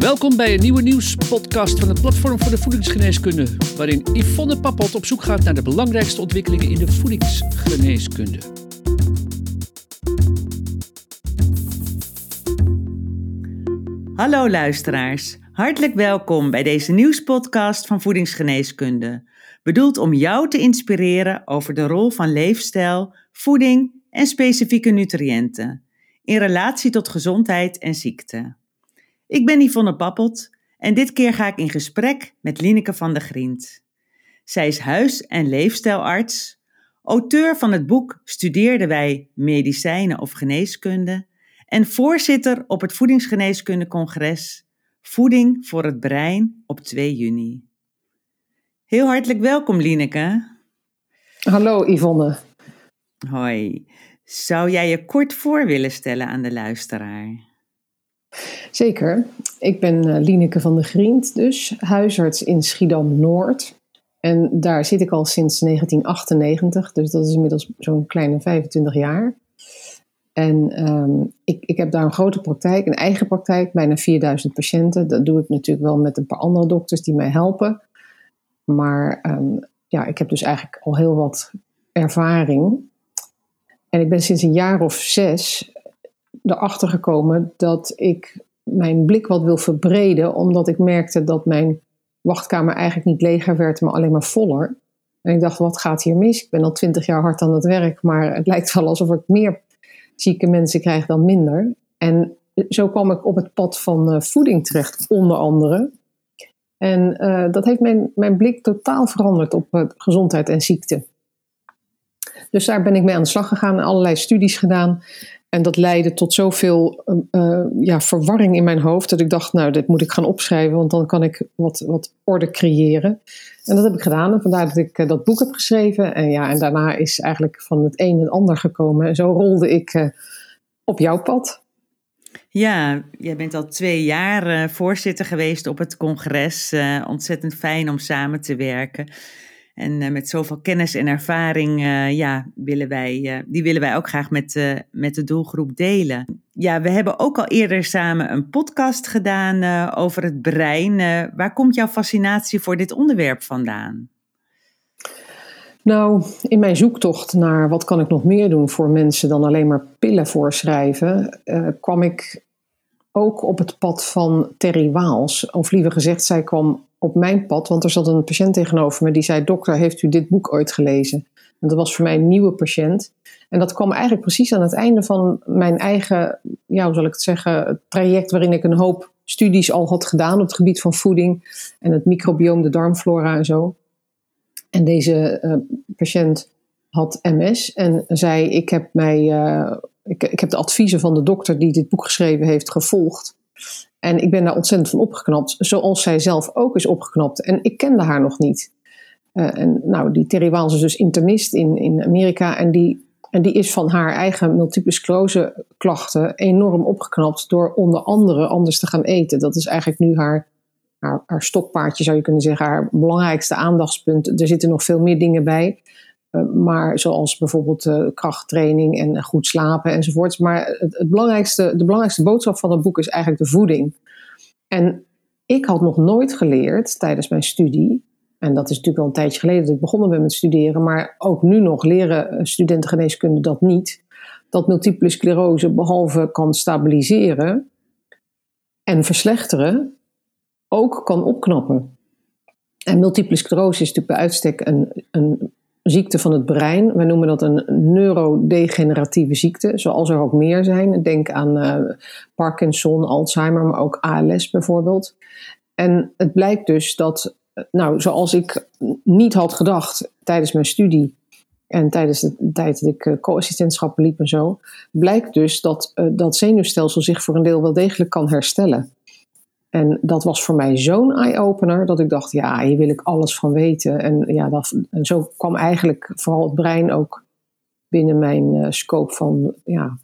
Welkom bij een nieuwe nieuwspodcast van het Platform voor de Voedingsgeneeskunde, waarin Yvonne Pappot op zoek gaat naar de belangrijkste ontwikkelingen in de voedingsgeneeskunde. Hallo luisteraars, hartelijk welkom bij deze nieuwspodcast van Voedingsgeneeskunde. Bedoeld om jou te inspireren over de rol van leefstijl, voeding en specifieke nutriënten in relatie tot gezondheid en ziekte. Ik ben Yvonne Pappelt en dit keer ga ik in gesprek met Lineke van der Grient. Zij is huis- en leefstijlarts, auteur van het boek Studeerden wij medicijnen of geneeskunde en voorzitter op het Voedingsgeneeskundecongres Voeding voor het Brein op 2 juni. Heel hartelijk welkom, Lineke. Hallo Yvonne. Hoi. Zou jij je kort voor willen stellen aan de luisteraar? Zeker. Ik ben uh, Lineke van der Grient, dus huisarts in Schiedam-Noord. En daar zit ik al sinds 1998, dus dat is inmiddels zo'n kleine 25 jaar. En um, ik, ik heb daar een grote praktijk, een eigen praktijk, bijna 4000 patiënten. Dat doe ik natuurlijk wel met een paar andere dokters die mij helpen. Maar um, ja, ik heb dus eigenlijk al heel wat ervaring. En ik ben sinds een jaar of zes erachter gekomen dat ik mijn blik wat wil verbreden, omdat ik merkte dat mijn wachtkamer eigenlijk niet leger werd, maar alleen maar voller. En ik dacht, wat gaat hier mis? Ik ben al twintig jaar hard aan het werk, maar het lijkt wel alsof ik meer zieke mensen krijg dan minder. En zo kwam ik op het pad van uh, voeding terecht, onder andere. En uh, dat heeft mijn, mijn blik totaal veranderd op uh, gezondheid en ziekte. Dus daar ben ik mee aan de slag gegaan, allerlei studies gedaan. En dat leidde tot zoveel uh, ja, verwarring in mijn hoofd dat ik dacht, nou, dit moet ik gaan opschrijven, want dan kan ik wat, wat orde creëren. En dat heb ik gedaan en vandaar dat ik uh, dat boek heb geschreven. En, ja, en daarna is eigenlijk van het een het ander gekomen. En zo rolde ik uh, op jouw pad. Ja, jij bent al twee jaar voorzitter geweest op het congres. ontzettend fijn om samen te werken. En uh, met zoveel kennis en ervaring, uh, ja, willen wij, uh, die willen wij ook graag met, met de doelgroep delen. Ja, we hebben ook al eerder samen een podcast gedaan over het brein. waar komt jouw fascinatie voor dit onderwerp vandaan? Nou, in mijn zoektocht naar wat kan ik nog meer doen voor mensen dan alleen maar pillen voorschrijven, kwam ik ook op het pad van Terry Waals. Of liever gezegd, zij kwam op mijn pad, want er zat een patiënt tegenover me die zei: Dokter, heeft u dit boek ooit gelezen? En dat was voor mij een nieuwe patiënt. En dat kwam eigenlijk precies aan het einde van mijn eigen, ja, hoe zal ik het zeggen, traject waarin ik een hoop studies al had gedaan op het gebied van voeding en het microbioom, de darmflora en zo. En deze uh, patiënt had MS en zei: Ik heb, mij, uh, ik, ik heb de adviezen van de dokter die dit boek geschreven heeft gevolgd. En ik ben daar ontzettend van opgeknapt, zoals zij zelf ook is opgeknapt. En ik kende haar nog niet. Uh, en nou, die Terry Waals is dus internist in, in Amerika. En die, en die is van haar eigen multiple sclerose klachten enorm opgeknapt door onder andere anders te gaan eten. Dat is eigenlijk nu haar, haar, haar stokpaardje, zou je kunnen zeggen, haar belangrijkste aandachtspunt. Er zitten nog veel meer dingen bij. Uh, maar zoals bijvoorbeeld uh, krachttraining en goed slapen enzovoorts. Maar het, het, belangrijkste, de belangrijkste boodschap van het boek is eigenlijk de voeding. En ik had nog nooit geleerd tijdens mijn studie, en dat is natuurlijk al een tijdje geleden dat ik begonnen ben met studeren, maar ook nu nog leren studenten geneeskunde dat niet, dat multiple sclerose behalve kan stabiliseren en verslechteren, ook kan opknappen. En multiple sclerose is natuurlijk bij uitstek een, een ziekte van het brein. We noemen dat een neurodegeneratieve ziekte, zoals er ook meer zijn. Denk aan uh, Parkinson, Alzheimer, maar ook ALS bijvoorbeeld. En het blijkt dus dat, nou, zoals ik niet had gedacht tijdens mijn studie en tijdens de tijd dat ik uh, co-assistentschappen liep en zo, blijkt dus dat dat zenuwstelsel zich voor een deel wel degelijk kan herstellen. En dat was voor mij zo'n eye-opener dat ik dacht, ja, hier wil ik alles van weten. En, ja, dat, en zo kwam eigenlijk vooral het brein ook binnen mijn uh, scope van, ja,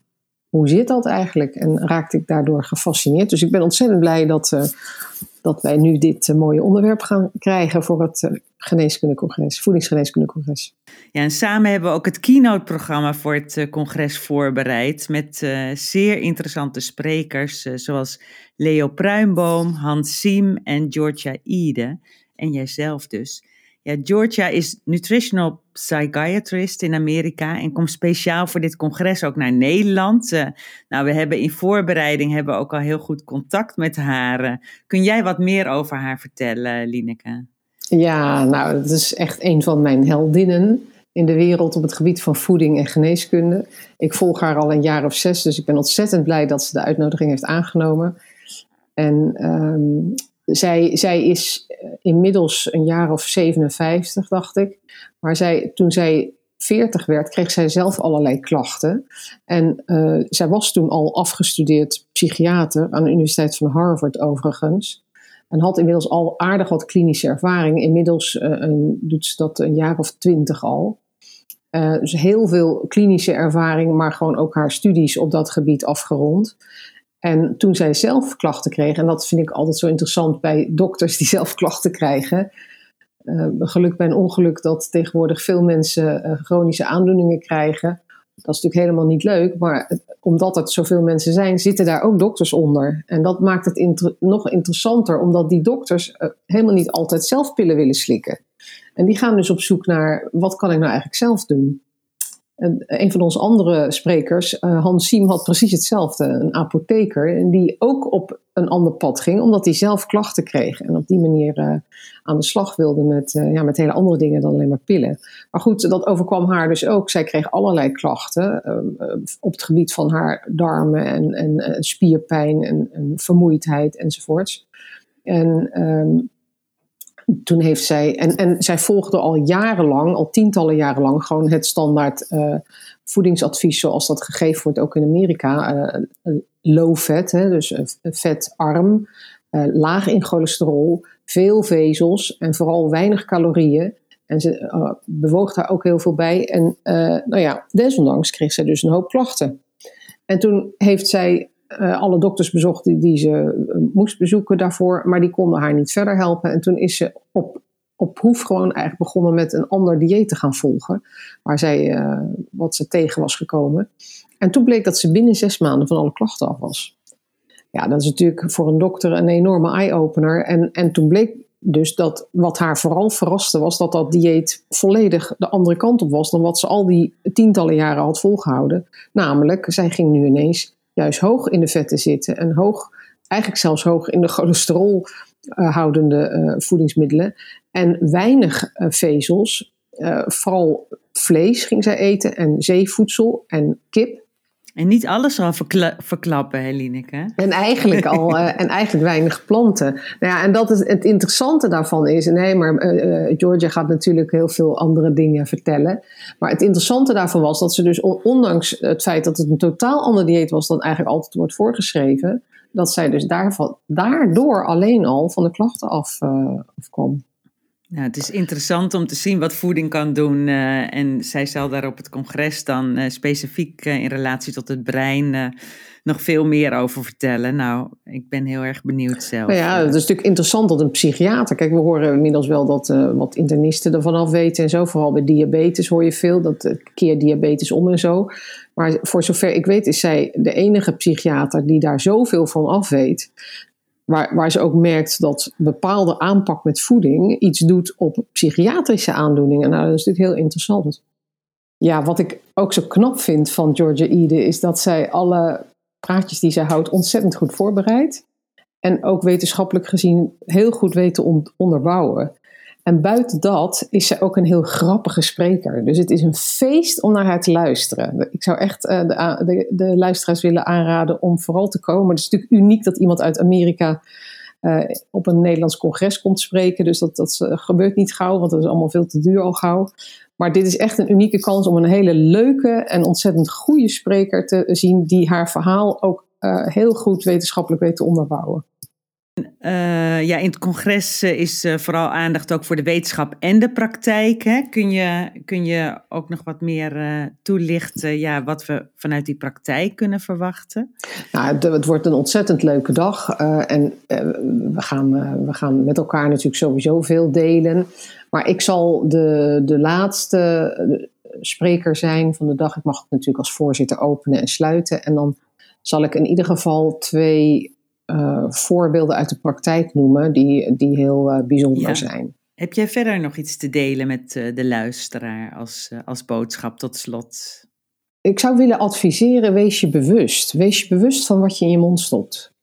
hoe zit dat eigenlijk? En raakte ik daardoor gefascineerd. Dus ik ben ontzettend blij dat, uh, dat wij nu dit mooie onderwerp gaan krijgen voor het geneeskundecongres, voedingsgeneeskundecongres. Ja, en samen hebben we ook het keynote-programma voor het congres voorbereid met zeer interessante sprekers zoals Leo Pruimboom, Hans Siem en Georgia Ide en jijzelf dus. Ja, Georgia is nutritional psychiatrist in Amerika en komt speciaal voor dit congres ook naar Nederland. Uh, nou, we hebben in voorbereiding hebben ook al heel goed contact met haar. Uh, kun jij wat meer over haar vertellen, Lineke? Ja, nou, dat is echt een van mijn heldinnen in de wereld op het gebied van voeding en geneeskunde. Ik volg haar al een jaar of zes, dus ik ben ontzettend blij dat ze de uitnodiging heeft aangenomen. En um, zij, zij is eh, inmiddels een jaar of 57, dacht ik. Maar zij, toen zij 40 werd, kreeg zij zelf allerlei klachten. En uh, zij was toen al afgestudeerd psychiater aan de Universiteit van Harvard, overigens. En had inmiddels al aardig wat klinische ervaring. Inmiddels uh, een, doet ze dat een jaar of twintig al. Dus heel veel klinische ervaring, maar gewoon ook haar studies op dat gebied afgerond. En toen zij zelf klachten kreeg, en dat vind ik altijd zo interessant bij dokters die zelf klachten krijgen. Uh, geluk bij een ongeluk dat tegenwoordig veel mensen uh, chronische aandoeningen krijgen. Dat is natuurlijk helemaal niet leuk, maar het, omdat er zoveel mensen zijn, zitten daar ook dokters onder. En dat maakt het nog interessanter, omdat die dokters uh, helemaal niet altijd zelf pillen willen slikken. En die gaan dus op zoek naar wat kan ik nou eigenlijk zelf doen. En een van onze andere sprekers, uh, Hans Siem, had precies hetzelfde. Een apotheker, die ook op een ander pad ging, omdat hij zelf klachten kreeg. En op die manier uh, aan de slag wilde met, ja, met hele andere dingen dan alleen maar pillen. Maar goed, dat overkwam haar dus ook. Zij kreeg allerlei klachten op het gebied van haar darmen en, en spierpijn en, en, vermoeidheid enzovoorts. En um, toen heeft zij, en, en zij volgde al jarenlang, al tientallen jaren lang, gewoon het standaard uh, voedingsadvies zoals dat gegeven wordt ook in Amerika. Uh, low fat, hè, dus vetarm, laag in cholesterol, veel vezels en vooral weinig calorieën. En ze bewoog daar ook heel veel bij. En nou ja, desondanks kreeg zij dus een hoop klachten. En toen heeft zij uh, alle dokters bezocht die, ze uh, moest bezoeken daarvoor, maar die konden haar niet verder helpen. En toen is ze op, op proef gewoon eigenlijk begonnen met een ander dieet te gaan volgen, waar zij, uh, wat ze tegen was gekomen. En toen bleek dat ze binnen zes maanden van alle klachten af was. Ja, dat is natuurlijk voor een dokter een enorme eye-opener. En, en toen bleek dus dat wat haar vooral verraste was dat dat dieet volledig de andere kant op was dan wat ze al die tientallen jaren had volgehouden. Namelijk, zij ging nu ineens juist hoog in de vetten zitten en hoog, eigenlijk zelfs hoog in de cholesterol houdende uh, voedingsmiddelen en weinig uh, vezels. vooral vlees ging zij eten en zeevoedsel en kip. En niet alles al verkla verklappen, Helineke. En eigenlijk al, uh, en eigenlijk weinig planten. Nou ja, en dat is het interessante daarvan is, nee, maar uh, Georgia gaat natuurlijk heel veel andere dingen vertellen. Maar het interessante daarvan was dat ze dus, ondanks het feit dat het een totaal ander dieet was dan eigenlijk altijd wordt voorgeschreven, dat zij dus daarvan, daardoor alleen al van de klachten af, uh, afkwam. Nou, het is interessant om te zien wat voeding kan doen. Uh, en zij zal daar op het congres dan uh, specifiek uh, in relatie tot het brein nog veel meer over vertellen. Nou, ik ben heel erg benieuwd zelf. Nou ja, het is natuurlijk interessant dat een psychiater. Kijk, we horen inmiddels wel dat wat internisten ervan af weten en zo. Vooral bij diabetes hoor je veel. Dat keer diabetes om en zo. Maar voor zover ik weet, is zij de enige psychiater die daar zoveel van af weet. Waar, waar ze ook merkt dat bepaalde aanpak met voeding iets doet op psychiatrische aandoeningen. Nou, dat is natuurlijk heel interessant. Ja, wat ik ook zo knap vind van Georgia Ede is dat zij alle praatjes die zij houdt ontzettend goed voorbereidt. En ook wetenschappelijk gezien heel goed weet te onderbouwen. En buiten dat is ze ook een heel grappige spreker. Dus het is een feest om naar haar te luisteren. Ik zou echt uh, de, de, de, luisteraars willen aanraden om vooral te komen. Het is natuurlijk uniek dat iemand uit Amerika uh, op een Nederlands congres komt spreken. Dus dat, dat gebeurt niet gauw, want dat is allemaal veel te duur al gauw. Maar dit is echt een unieke kans om een hele leuke en ontzettend goede spreker te zien, die haar verhaal ook heel goed wetenschappelijk weet te onderbouwen. Uh, ja, in het congres uh, is uh, vooral aandacht ook voor de wetenschap en de praktijk. Hè? Kun, je, kun je ook nog wat meer toelichten ja, wat we vanuit die praktijk kunnen verwachten? Nou, het, het wordt een ontzettend leuke dag. en we, gaan, we gaan met elkaar natuurlijk sowieso veel delen. Maar ik zal de, de laatste spreker zijn van de dag. Ik mag het natuurlijk als voorzitter openen en sluiten. En dan zal ik in ieder geval twee uh, voorbeelden uit de praktijk noemen die, die heel uh, bijzonder zijn. Heb jij verder nog iets te delen met uh, de luisteraar als, als boodschap tot slot? Ik zou willen adviseren, wees je bewust. Wees je bewust van wat je in je mond stopt.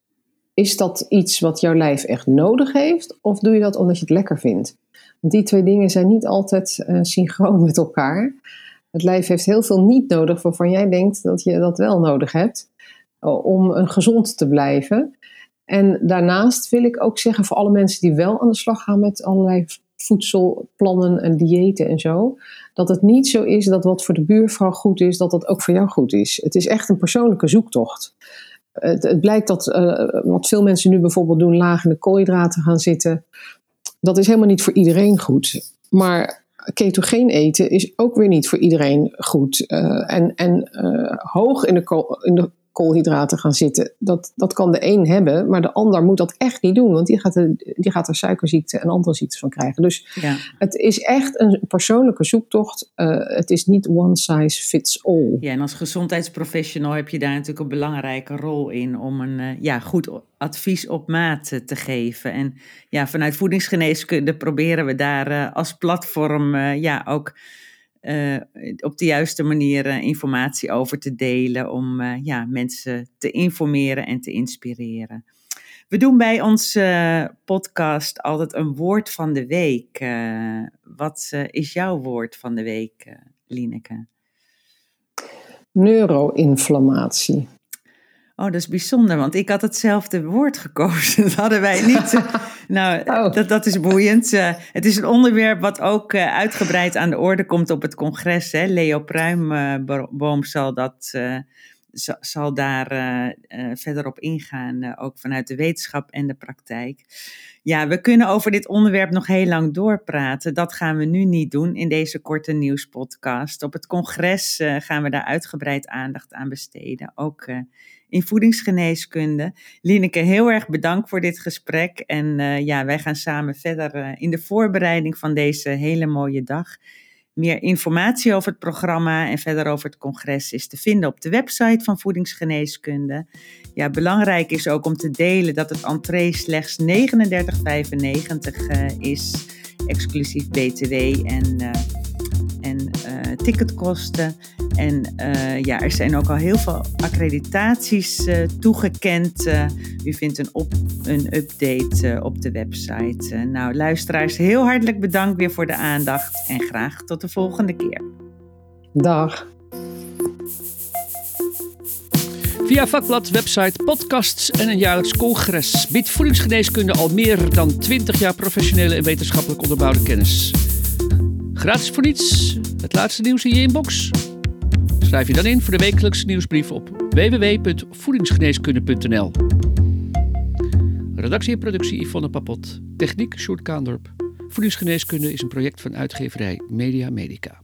Is dat iets wat jouw lijf echt nodig heeft? Of doe je dat omdat je het lekker vindt? Want die twee dingen zijn niet altijd synchroon met elkaar. Het lijf heeft heel veel niet nodig waarvan jij denkt dat je dat wel nodig hebt om een gezond te blijven. En daarnaast wil ik ook zeggen voor alle mensen die wel aan de slag gaan met allerlei voedselplannen en diëten en zo, dat het niet zo is dat wat voor de buurvrouw goed is, dat dat ook voor jou goed is. Het is echt een persoonlijke zoektocht. Het, blijkt dat uh, wat veel mensen nu bijvoorbeeld doen, laag in de koolhydraten gaan zitten, dat is helemaal niet voor iedereen goed. Maar ketogeen eten is ook weer niet voor iedereen goed. Uh, en en hoog in de, in de koolhydraten gaan zitten. Dat, dat kan de een hebben, maar de ander moet dat echt niet doen, want die gaat, er, die gaat er suikerziekte en andere ziektes van krijgen. Dus ja. het is echt een persoonlijke zoektocht. Uh, het is niet one size fits all. Ja, en als gezondheidsprofessional heb je daar natuurlijk een belangrijke rol in om een uh, ja, goed advies op maat te geven. En ja, vanuit voedingsgeneeskunde proberen we daar uh, als platform ja, ook uh, op de juiste manier uh, informatie over te delen om uh, ja, mensen te informeren en te inspireren. We doen bij onze podcast altijd een woord van de week. wat is jouw woord van de week, Lineke? Neuroinflammatie. Oh, dat is bijzonder, want ik had hetzelfde woord gekozen. Dat hadden wij niet. nou, oh. dat, dat is boeiend. Uh, het is een onderwerp wat ook uh, uitgebreid aan de orde komt op het congres. Hè. Leo Pruimboom uh, zal, dat, zal daar verder op ingaan, ook vanuit de wetenschap en de praktijk. Ja, we kunnen over dit onderwerp nog heel lang doorpraten. Dat gaan we nu niet doen in deze korte nieuwspodcast. Op het congres gaan we daar uitgebreid aandacht aan besteden. Ook in voedingsgeneeskunde. Lineke, heel erg bedankt voor dit gesprek. En uh, ja, wij gaan samen verder in de voorbereiding van deze hele mooie dag. Meer informatie over het programma en verder over het congres is te vinden op de website van Voedingsgeneeskunde. Ja, belangrijk is ook om te delen dat het entree slechts 39,95 uh, is, exclusief BTW en, en ticketkosten. En uh, ja, er zijn ook al heel veel accreditaties uh, toegekend. Uh, u vindt een, op, een update op de website. nou, luisteraars, heel hartelijk bedankt weer voor de aandacht en graag tot de volgende keer. Dag. Via vakblad, website, podcasts en een jaarlijks congres biedt voedingsgeneeskunde al meer dan 20 jaar professionele en wetenschappelijk onderbouwde kennis. Gratis voor niets, het laatste nieuws in je inbox. Schrijf je dan in voor de wekelijkse nieuwsbrief op www.voedingsgeneeskunde.nl. Redactie en productie Yvonne Papot. Techniek Sjoerd Kaandorp. Voedingsgeneeskunde is een project van uitgeverij Media Medica.